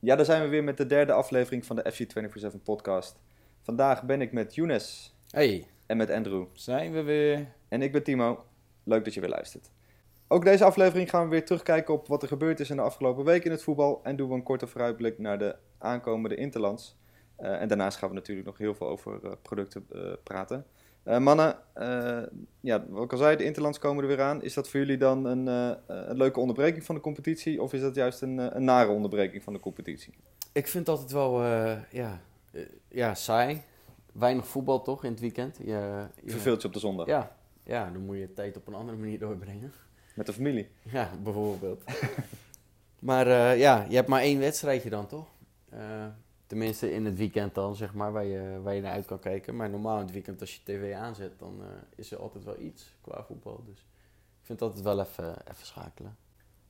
Ja, daar zijn we weer met de derde aflevering van de FC247 podcast. Vandaag ben ik met Younes Hey, en met Andrew. zijn we weer? En ik ben Timo. Leuk dat je weer luistert. Ook deze aflevering gaan we weer terugkijken op wat er gebeurd is in de afgelopen week in het voetbal. En doen we een korte vooruitblik naar de aankomende Interlands. Eh, en daarnaast gaan we natuurlijk nog heel veel over eh, producten eh, praten. Eh, mannen, eh, ja, wat ik al zei, de Interlands komen er weer aan. Is dat voor jullie dan een, eh, een leuke onderbreking van de competitie? Of is dat juist een, een nare onderbreking van de competitie? Ik vind het altijd wel, ja, ja, saai. Weinig voetbal toch in het weekend? Je, je- Verveelt je op de zondag Ja, ja, dan moet je tijd op een andere manier doorbrengen. met de familie. Ja, bijvoorbeeld. maar ja, je hebt maar één wedstrijdje dan toch? Tenminste in het weekend dan, zeg maar, waar je, waar je naar uit kan kijken. Maar normaal in het weekend als je tv aanzet, dan eh, is er altijd wel iets qua voetbal. Dus ik vind het altijd wel even, even schakelen.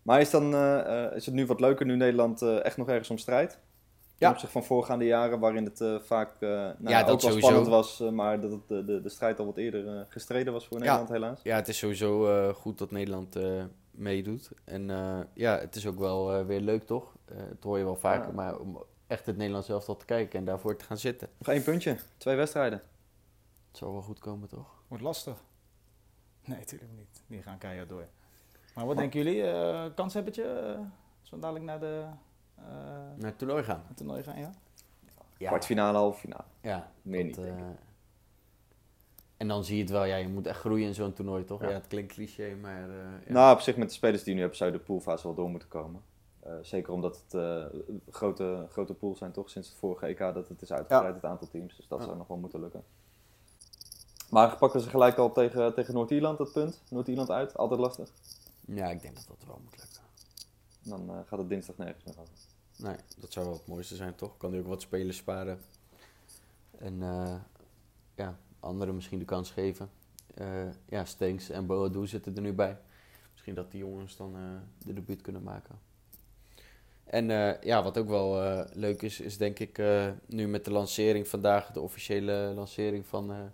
Maar is, dan, eh, eh, is het nu wat leuker nu Nederland echt nog ergens om strijdt? Ten Ja. opzichte van voorgaande jaren waarin het vaak eh, nou, Ja, dat ook wel sowieso. spannend was, maar dat het, de, de, de strijd al wat eerder gestreden was voor Ja. Nederland helaas. Ja, het is sowieso goed dat Nederland meedoet. En ja, het is ook wel weer leuk, toch? Dat hoor je wel vaker, Ja. maar om echt het Nederlands elftal te kijken en daarvoor te gaan zitten. Nog één puntje, twee wedstrijden. Het zal wel goed komen, toch? Wordt lastig. Nee, natuurlijk niet. Die gaan keihard door. Maar wat denken jullie? Eh kanshebbertje? Uh, zo dadelijk naar de eh, Naar het toernooi gaan. het toernooi gaan, ja? Ja, Kwartfinale, halve finale. ja Meer niet, eh, En dan zie je het wel, ja, je moet echt groeien in zo'n toernooi, toch? Ja. Ja, het klinkt cliché, maar... eh, ja. Nou, op zich met de spelers die je nu hebben, zou je de poolfase wel door moeten komen. Eh, zeker omdat het eh, grote, grote pools zijn, toch? Sinds het vorige EK dat het is uitgebreid, het aantal teams. Dus dat Ja. zou nog wel moeten lukken. Maar pakken ze gelijk al tegen, tegen Noord-Ierland, dat punt. Noord-Ierland uit, altijd lastig. ja, ik denk dat dat wel moet lukken. Dan eh, gaat het dinsdag nergens meer over. Nee, dat zou wel het mooiste zijn, toch? Kan hij ook wat spelers sparen. En ja, anderen misschien de kans geven. Ja, Stenks en Boadu zitten er nu bij. Misschien dat die jongens dan de debuut kunnen maken. En eh, ja, wat ook wel eh, leuk is, is denk ik eh, nu met de lancering vandaag, de officiële lancering van,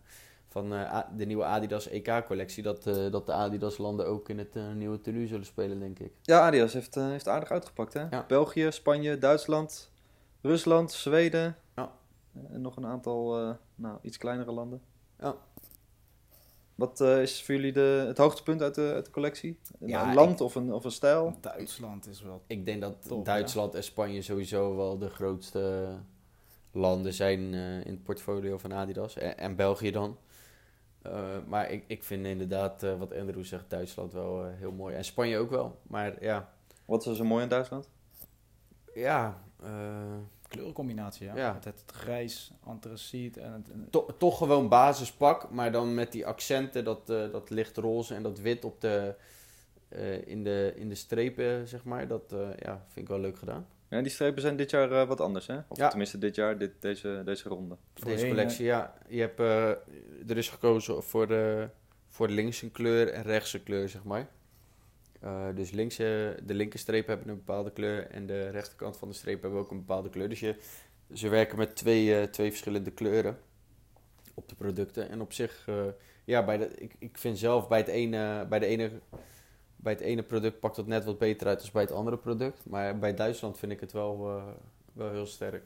van de nieuwe Adidas EK-collectie, dat, dat de Adidas-landen ook in het nieuwe tenue zullen spelen, denk ik. Ja, Adidas heeft, heeft aardig uitgepakt, hè? Ja. België, Spanje, Duitsland, Rusland, Zweden. Ja. En nog een aantal, nou, iets kleinere landen. Ja. Wat eh, is voor jullie de, het hoogtepunt uit de, uit de collectie? Een, Ja, land of, een, of een stijl? Duitsland is wel... Ik denk dat Top, Duitsland en Spanje sowieso wel de grootste landen zijn eh, in het portfolio van Adidas. En, en België dan. Eh, maar ik, ik vind inderdaad, eh, wat Andrew zegt, Duitsland wel heel mooi. En Spanje ook wel. Maar ja, Wat is er zo mooi in Duitsland? ja, eh, Kleurencombinatie, ja. Ja. Met het grijs, antraciet en het... en- to- toch gewoon basispak. Maar dan met die accenten, dat, eh, dat lichtroze en dat wit op de, eh, in, de, in de strepen, zeg maar. Dat eh, ja, vind ik wel leuk gedaan. Ja, die strepen zijn dit jaar wat anders, hè? Of Ja. tenminste dit jaar, dit, deze, deze ronde. Deze collectie, ja. Je hebt, eh, er is gekozen voor de, voor links een kleur en rechts een kleur, zeg maar. Eh, dus links, de linker streep hebben een bepaalde kleur en de rechterkant van de streep hebben ook een bepaalde kleur. Dus je, ze werken met twee, eh, twee verschillende kleuren op de producten. En op zich, eh, ja, bij de, ik, ik vind zelf bij het, ene, bij, de ene, bij het ene product pakt het net wat beter uit dan bij het andere product. Maar bij Duitsland vind ik het wel, wel heel sterk.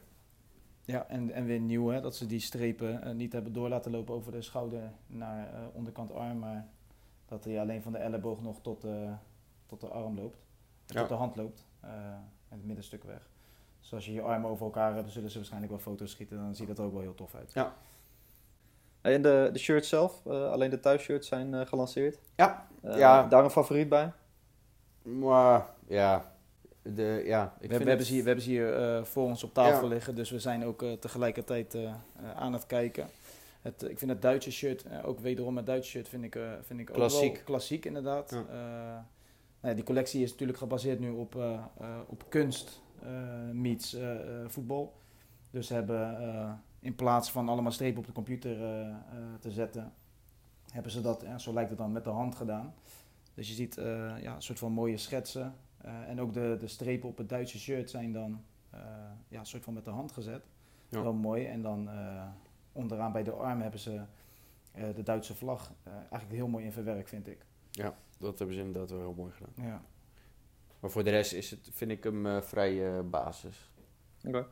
Ja, en, en weer nieuw, hè. Dat ze die strepen niet hebben door laten lopen over de schouder naar eh, onderkant arm. Maar dat hij alleen van de elleboog nog tot, tot de arm loopt. Ja. Tot de hand loopt. eh, en het middenstuk weg. Dus als je je armen over elkaar hebt, zullen ze waarschijnlijk wel foto's schieten. Dan ziet dat er ook wel heel tof uit. Hey, En de, de shirts zelf, eh, alleen de thuisshirts zijn eh, gelanceerd. Ja, Eh, Ja. Daar een favoriet bij? Maar ja, de, ja ik We, vind hebben, we hebben het- ze hier, we hebben ze hier eh, voor ons op tafel Ja. liggen, dus we zijn ook eh, tegelijkertijd eh, eh, aan het kijken. Het, ik vind het Duitse shirt, eh, ook wederom het Duitse shirt, vind ik, eh, vind ik ook Klassiek. wel klassiek inderdaad. Ja. Nou ja, die collectie is natuurlijk gebaseerd nu op, eh, eh, op kunst eh, meets voetbal. Dus hebben in plaats van allemaal strepen op de computer te zetten, hebben ze dat, ja, zo lijkt het dan, met de hand gedaan. Dus je ziet ja, een soort van mooie schetsen. En ook de, de strepen op het Duitse shirt zijn dan ja, een soort van met de hand gezet. Ja. Wel mooi. En dan onderaan bij de arm hebben ze de Duitse vlag eigenlijk heel mooi in verwerkt, vind ik. Dat hebben ze inderdaad wel heel mooi gedaan. Ja. Maar voor de rest is het, vind ik hem eh, vrij eh, basis. Oké.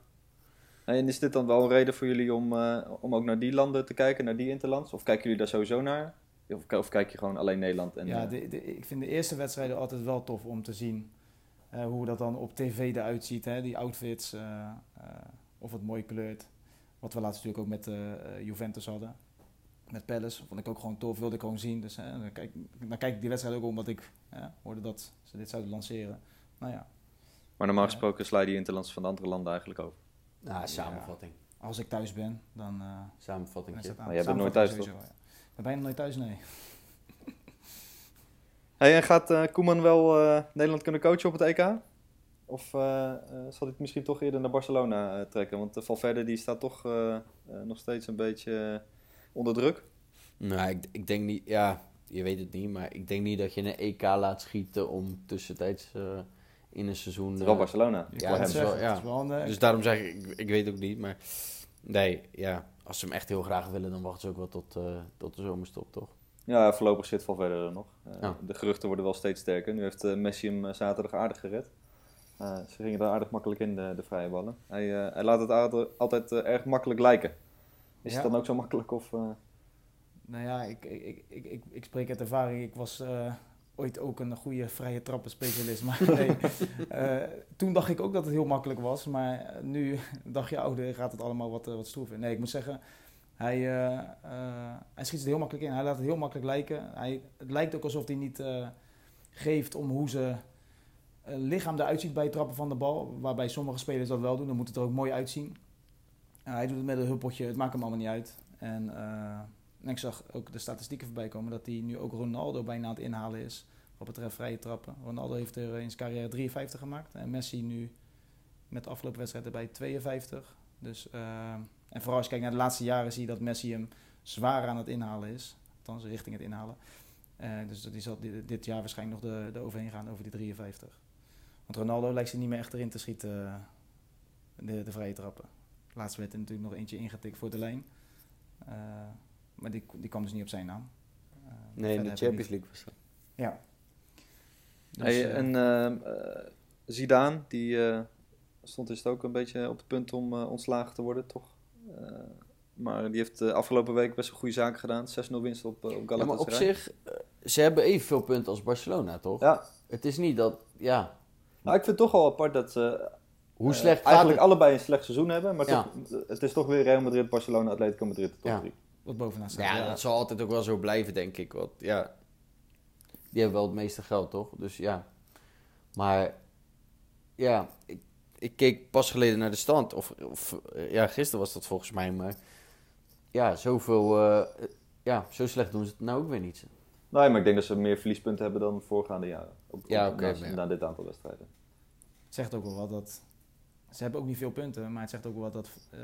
En is dit dan wel een reden voor jullie om, eh, om ook naar die landen te kijken, naar die interlands? Of kijken jullie daar sowieso naar? Of, of kijk je gewoon alleen Nederland? En, ja, de, de- ik vind de eerste wedstrijden altijd wel tof om te zien eh, hoe dat dan op tv eruit ziet. Hè? Die outfits, eh, eh, of het mooi kleurt. Wat we laatst natuurlijk ook met Juventus hadden. Met Palace. Vond ik ook gewoon tof, wilde ik gewoon zien. Dus hè, dan, kijk, dan kijk ik die wedstrijd ook omdat ik hè, hoorde dat ze dit zouden lanceren. Nou ja, maar normaal gesproken sla je die interlands van de andere landen eigenlijk over. Nou, samenvatting. als ik thuis ben, dan... eh, Samenvatting. Maar jij bent nooit thuis, sowieso, ja. Ik ben bijna nooit thuis, nee. Hey, en gaat eh, Koeman wel eh, Nederland kunnen coachen op het EK? Of eh, eh, zal hij het misschien toch eerder naar Barcelona trekken? Want de Valverde die staat toch nog steeds een beetje onder druk. Nou, ik, ik denk niet, ja, je weet het niet, maar ik denk niet dat je een EK laat schieten om tussentijds eh, in een seizoen. Eh, Barcelona. Ik Ja, is wel- zeggen, ja. het is wel een, eh, Dus daarom zeg ik, ik, ik weet ook niet, maar nee, ja, als ze hem echt heel graag willen, dan wachten ze ook wel tot, eh, tot de zomerstop, toch? Ja, voorlopig zit Valverde er nog. Eh, Ja. De geruchten worden wel steeds sterker. Nu heeft Messi hem zaterdag aardig gered. Eh, ze gingen er aardig makkelijk in, de, de vrije ballen. Hij, eh, hij laat het aardig- altijd eh, erg makkelijk lijken. Is Ja. het dan ook zo makkelijk? Of, eh, Nou ja, ik, ik, ik, ik, ik, spreek uit ervaring. Ik was eh, ooit ook een goede vrije trappenspecialist. Maar nee, eh, toen dacht ik ook dat het heel makkelijk was. Maar nu, een dagje ouder, gaat het allemaal wat, wat stroever. Nee, ik moet zeggen, hij, hij schiet het heel makkelijk in. Hij laat het heel makkelijk lijken. Hij, het lijkt ook alsof hij niet geeft om hoe ze lichaam eruit ziet bij het trappen van de bal. Waarbij sommige spelers dat wel doen. Dan moet het er ook mooi uitzien. Hij doet het met een huppeltje. Het maakt hem allemaal niet uit. En... eh, en ik zag ook de statistieken voorbij komen dat hij nu ook Ronaldo bijna aan het inhalen is. Wat betreft vrije trappen. Ronaldo heeft er in zijn carrière 53 gemaakt. En Messi nu met de afgelopen wedstrijd erbij 52. Dus, eh, en vooral als je kijkt naar de laatste jaren zie je dat Messi hem zwaar aan het inhalen is. Althans, richting het inhalen. Eh, dus die zal dit, dit jaar waarschijnlijk nog de, de overheen gaan over die 53. Want Ronaldo lijkt ze niet meer echt erin te schieten, de, de vrije trappen. Laatst werd er natuurlijk nog eentje ingetikt voor de lijn. Eh, maar die, die kwam dus niet op zijn naam. Eh, Nee, in de Champions League was dat. Ja. Dus, Hey, eh, en ehm, eh, Zidane, die eh, stond is het ook een beetje op het punt om ontslagen te worden, toch? Eh, maar die heeft de afgelopen week best een goede zaken gedaan. 6-0 winst op, op Ja, maar op Galatasaray. zich, ze hebben evenveel punten als Barcelona, toch? Ja, Het is niet dat, ja, nou, ik vind het toch wel apart dat ze hoe eh, slecht gaat eigenlijk het? allebei een slecht seizoen hebben. Maar Ja. toch, het is toch weer Real Madrid, Barcelona, Atletico Madrid, de top Ja. 3. wat bovenaan staat. Ja, dat zal altijd ook wel zo blijven, denk ik. Want ja, die hebben wel het meeste geld, toch? Dus ja. Maar ja, ik, ik keek pas geleden naar de stand. Of, of ja, gisteren was dat volgens mij. Maar ja, zoveel. eh, ja, zo slecht doen ze het nou ook weer niet. Nee, maar ik denk dat ze meer verliespunten hebben dan voorgaande jaren. Op, Ja, oké, na, maar ja. na dit aantal wedstrijden. Het zegt ook wel wat dat... Ze hebben ook niet veel punten, maar het zegt ook wel wat dat eh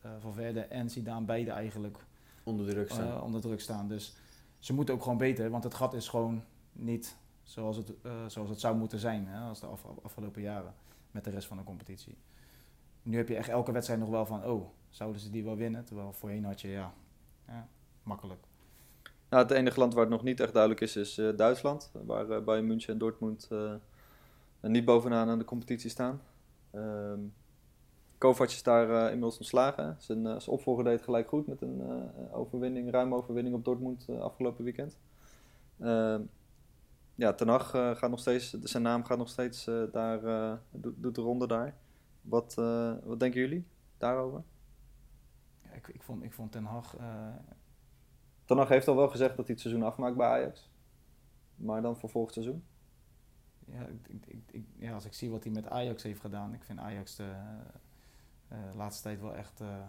eh, Valverde en Zidane beide eigenlijk Onder druk staan. eh, onder druk staan. Dus ze moeten ook gewoon beter, want het gat is gewoon niet zoals het, eh, zoals het zou moeten zijn hè, als de af- afgelopen jaren met de rest van de competitie. Nu heb je echt elke wedstrijd nog wel van, oh, zouden ze die wel winnen? Terwijl voorheen had je, ja, ja makkelijk. Nou, het enige land waar het nog niet echt duidelijk is, is eh, Duitsland. Waar Bayern München en Dortmund eh, niet bovenaan aan de competitie staan. Ehm Kovac is daar eh, inmiddels ontslagen. Zijn, eh, zijn opvolger deed gelijk goed met een eh, overwinning, ruime overwinning op Dortmund afgelopen weekend. Ehm, ja, Ten Hag gaat nog steeds, zijn naam gaat nog steeds daar, doet, de ronde daar. Wat, wat denken jullie daarover? Ja, ik, ik, vond, ik vond Ten Hag, Ten Hag heeft al wel gezegd dat hij het seizoen afmaakt bij Ajax. Maar dan voor volgend seizoen? Ja, ik, ik, ik, ja, als ik zie wat hij met Ajax heeft gedaan, ik vind Ajax de eh, laatste tijd wel echt, eh,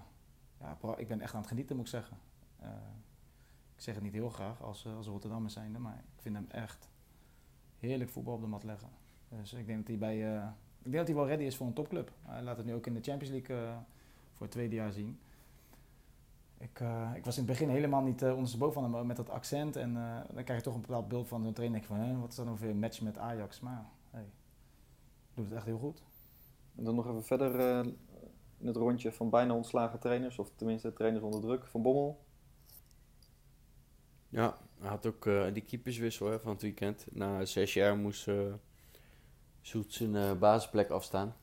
ja, ik ben echt aan het genieten moet ik zeggen. Eh, ik zeg het niet heel graag als, eh, als Rotterdammer zijnde, maar ik vind hem echt heerlijk voetbal op de mat leggen. Dus ik denk dat hij bij, eh, ik denk dat hij wel ready is voor een topclub. Hij laat het nu ook in de Champions League eh, voor het tweede jaar zien. Ik, eh, ik was in het begin helemaal niet uh, ondersteboven van hem met dat accent. En eh, dan krijg je toch een bepaald beeld van een trainer. Denk je van, hè, wat is dat nou voor een match met Ajax? Maar hey, doet het echt heel goed. En dan nog even verder eh, in het rondje van bijna ontslagen trainers, of tenminste trainers onder druk. Van Bommel, Ja, hij had ook eh, die keeperswissel hè, van het weekend. Na zes jaar moest eh Zoet zijn eh, basisplek afstaan.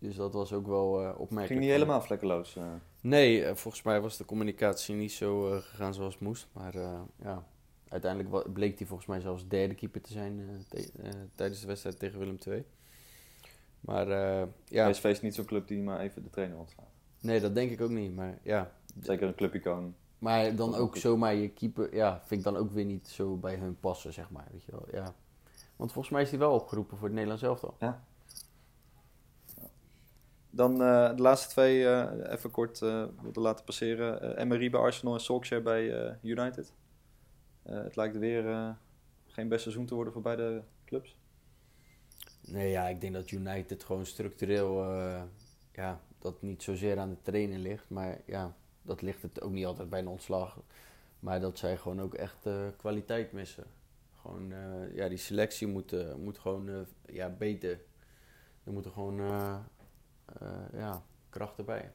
Dus dat was ook wel eh opmerkelijk. Ging niet helemaal vlekkeloos. eh. Nee, eh, volgens mij was de communicatie niet zo gegaan zoals het moest. Maar ja, uiteindelijk bleek hij volgens mij zelfs derde keeper te zijn tijdens de wedstrijd tegen Willem II. Maar eh, ja, PSV is niet zo'n club die maar even de trainer ontslaat. nee, dat denk ik ook niet. Maar ja, Zeker een clubicoon. maar dan ook zomaar je keeper, ja, vind ik dan ook weer niet zo bij hun passen, zeg maar. Weet je wel, ja. Want volgens mij is hij wel opgeroepen voor het Nederlands elftal. Dan eh, de laatste twee eh, even kort wilde laten passeren. Emery bij Arsenal en Solskjaer bij United. Het lijkt weer geen best seizoen te worden voor beide clubs. Nee, ja, ik denk dat United gewoon structureel, ja, dat niet zozeer aan de trainer ligt. Maar ja, dat ligt het ook niet altijd bij een ontslag. Maar dat zij gewoon ook echt kwaliteit missen. Gewoon, ja, die selectie moet, moet gewoon ja, beter. Er moeten gewoon, ja, krachten bij.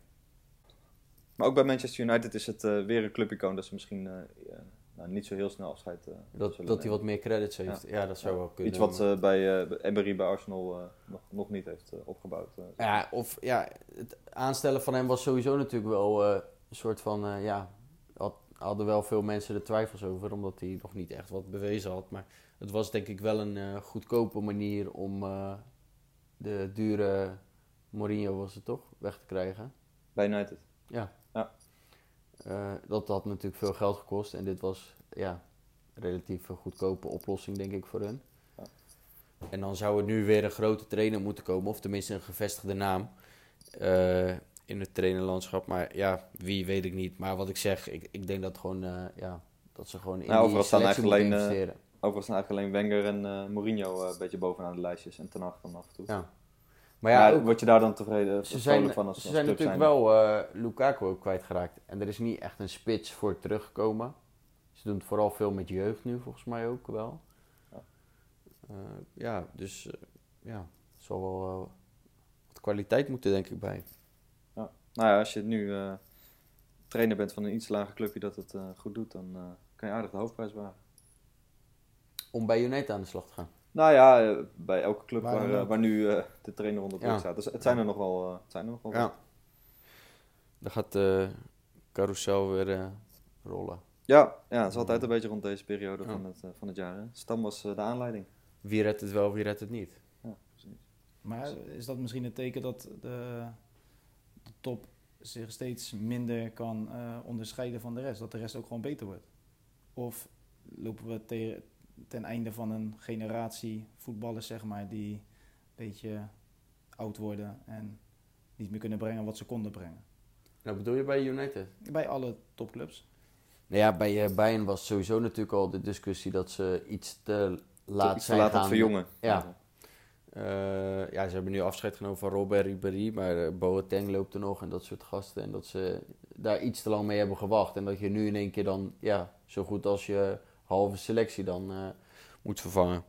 Maar ook bij Manchester United is het eh, weer een clubicoon dat ze misschien eh, nou, niet zo heel snel afscheid eh, Dat, dat hij wat meer credits heeft. Ja, dat zou wel kunnen. Iets wat eh, bij eh, Emery bij Arsenal eh, nog, nog niet heeft eh, opgebouwd. eh. Ja, of ja, het aanstellen van hem was sowieso natuurlijk wel eh, een soort van, eh, ja, had, hadden wel veel mensen er twijfels over, omdat hij nog niet echt wat bewezen had. Maar het was denk ik wel een eh, goedkope manier om eh, de dure Mourinho was het toch, weg te krijgen. Bij United. Ja. Ja. Eh, dat had natuurlijk veel geld gekost en dit was, ja, een relatief een goedkope oplossing denk ik voor hun. Ja. En dan zou er nu weer een grote trainer moeten komen, of tenminste een gevestigde naam eh, in het trainerlandschap. Maar ja, wie weet ik niet. Maar wat ik zeg, ik, ik denk dat, gewoon, eh, ja, dat ze gewoon in Nou, die staan selectie eigenlijk alleen, investeren. Overigens zijn eigenlijk alleen Wenger en Mourinho een beetje bovenaan de lijstjes. En Ten dan af en toe. ja. Maar ja, ook- word je daar dan tevreden ze zijn, van als, ze als zijn natuurlijk wel eh, Lukaku ook kwijtgeraakt. En er is niet echt een spits voor teruggekomen. Ze doen het vooral veel met jeugd nu, volgens mij ook wel. Ja. Eh, ja, dus eh, ja, er zal wel wat kwaliteit moeten, denk ik, bij. Nou ja, als je nu trainer bent van een iets lager clubje dat het goed doet, dan kan je aardig de hoofdprijs wagen. Om bij United aan de slag te gaan. Nou ja, eh, bij elke club Waar eh, waar nu eh, de trainer onder druk Ja. staat. Dus het zijn er nog wel. eh, het zijn er nog wel Ja. Dan gaat de carousel weer eh, rollen. ja, ja, het is altijd een beetje rond deze periode Ja. van, het, van het jaar. Hè. Stam was de aanleiding. Wie redt het wel, wie redt het niet? Ja, precies. Maar is dat misschien een teken dat de, de top zich steeds minder kan eh, onderscheiden van de rest? Dat de rest ook gewoon beter wordt? Of lopen we te- ten einde van een generatie voetballers, zeg maar, die een beetje oud worden en niet meer kunnen brengen wat ze konden brengen? Nou, bedoel je bij United? Bij alle topclubs. Nou ja, bij eh, Bayern was sowieso natuurlijk al de discussie dat ze iets te laat Iets te zijn laat aan gaan. het verjongen. Ja. Eh, ja, ze hebben nu afscheid genomen van Robert Ribéry, maar eh, Boateng loopt er nog en dat soort gasten. En dat ze daar iets te lang mee hebben gewacht. En dat je nu in één keer dan, ja, zo goed als je halve selectie dan eh, moet vervangen.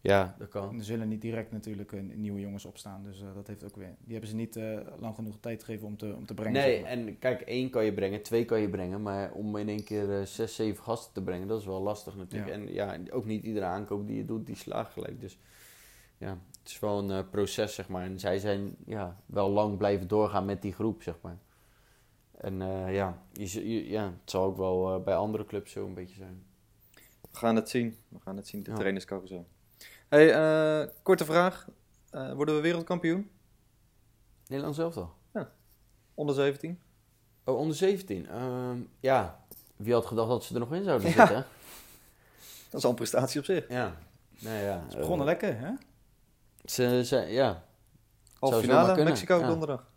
Ja, dat kan. En er zullen niet direct natuurlijk eh, nieuwe jongens opstaan. Dus eh, dat heeft ook weer. Die hebben ze niet eh, lang genoeg tijd gegeven om te, om te brengen. Nee, zeg maar. en kijk, één kan je brengen, twee kan je brengen, maar om in één keer eh, zes, zeven gasten te brengen, dat is wel lastig natuurlijk. Ja. En ja, ook niet iedere aankoop die je doet, die slaagt gelijk. Dus ja, het is wel een proces, zeg maar. En zij zijn ja, wel lang blijven doorgaan met die groep, zeg maar. En eh, ja, je, ja, het zal ook wel bij andere clubs zo een beetje zijn. We gaan het zien. We gaan het zien, de Ja. trainerscarousel. Hey, eh, korte vraag. Eh, worden we wereldkampioen? Nederland zelf al. Onder 17? Oh, onder 17. Ehm, ja, wie had gedacht dat ze er nog in zouden Ja. zitten? Dat is al een prestatie op zich. Ja. Nou ja, Ze begonnen eh, lekker, hè? Ze zijn, ja, Halve Zou finale, Mexico ja. donderdag.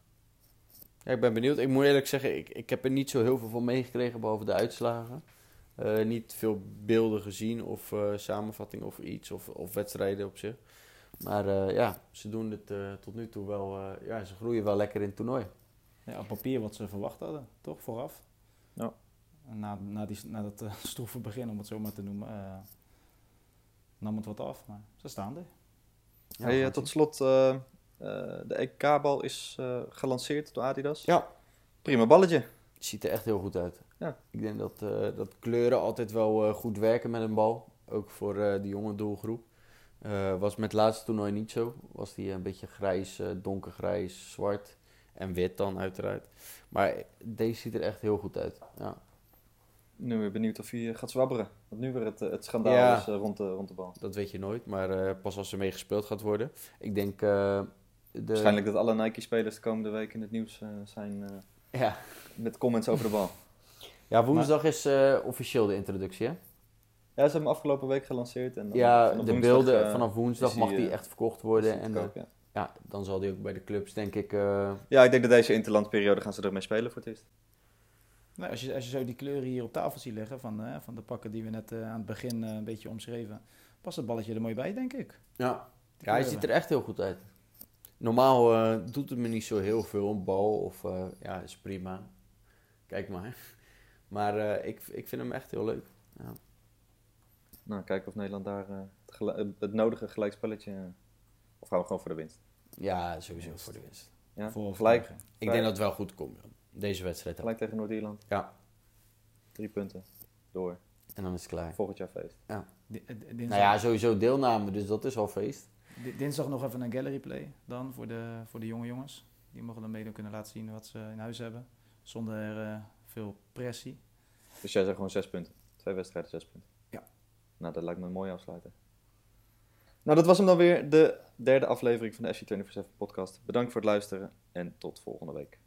Ja, ik ben benieuwd. Ik moet eerlijk zeggen, ik, ik heb er niet zo heel veel van meegekregen, behalve de uitslagen. Eh, niet veel beelden gezien of eh samenvattingen of iets, of, of wedstrijden op zich. Maar eh, ja, ze doen het eh, tot nu toe wel, eh, ja, ze groeien wel lekker in het toernooi. Ja, op papier wat ze verwacht hadden, toch? Vooraf. Ja. Na, na, die, na dat uh, stroeve begin, om het zo maar te noemen, eh, nam het wat af. Maar ze staan er. Ja, hey, tot slot, eh, eh, de EK-bal is eh, gelanceerd door Adidas. Ja. Prima balletje. Het ziet er echt heel goed uit. Ja. Ik denk dat, eh, dat kleuren altijd wel eh, goed werken met een bal. Ook voor eh die jonge doelgroep. Was met het laatste toernooi niet zo. Was die een beetje grijs, donkergrijs, zwart en wit dan uiteraard. Maar deze ziet er echt heel goed uit. Ja. Nu weer benieuwd of hij gaat zwabberen. Want nu weer het, het schandaal Ja. is rond, de, rond de bal. Dat weet je nooit, maar pas als er mee gespeeld gaat worden. Ik denk... de... Waarschijnlijk dat alle Nike-spelers de komende week in het nieuws zijn Ja. Met comments over de bal. ja, woensdag is eh, officieel de introductie, hè? Ja, ze hebben hem afgelopen week gelanceerd. En dan Ja, de woensdag, beelden eh, vanaf woensdag mag die eh, echt verkocht worden. En eh, koop, ja. ja, dan zal die ook bij de clubs, denk ik... eh, ja, ik denk dat deze interlandperiode gaan ze ermee spelen voor het eerst. Nou, als, je, als je zo die kleuren hier op tafel ziet liggen van, eh, van de pakken die we net eh, aan het begin een beetje omschreven, past het balletje er mooi bij, denk ik. Ja, ja hij ziet er echt heel goed uit. Normaal eh, doet het me niet zo heel veel, een bal of eh, ja, is prima. Kijk maar. Maar eh, ik, ik vind hem echt heel leuk. Ja. Nou, kijken of Nederland daar eh, het, nodige gelijkspelletje... eh, of gaan we gewoon voor de winst? ja, sowieso voor de winst. Ja, Voor gelijk. Ik denk dat het wel goed komt, joh. deze wedstrijd. gelijk tegen Noord-Ierland. Ja, Drie punten. Door. en dan is het klaar. Volgend jaar feest. Dinsdag, Nou ja, sowieso deelname, dus dat is al feest. di- dinsdag nog even een gallery play dan voor de, voor de jonge jongens. Die mogen dan meedoen kunnen laten zien wat ze in huis hebben. Zonder eh, veel pressie. Dus jij zegt gewoon zes punten. Twee wedstrijden, zes punten. Ja. Nou, dat lijkt me een mooie afsluiter. Nou, dat was hem dan weer, de derde aflevering van de SC247 podcast. Bedankt voor het luisteren en tot volgende week.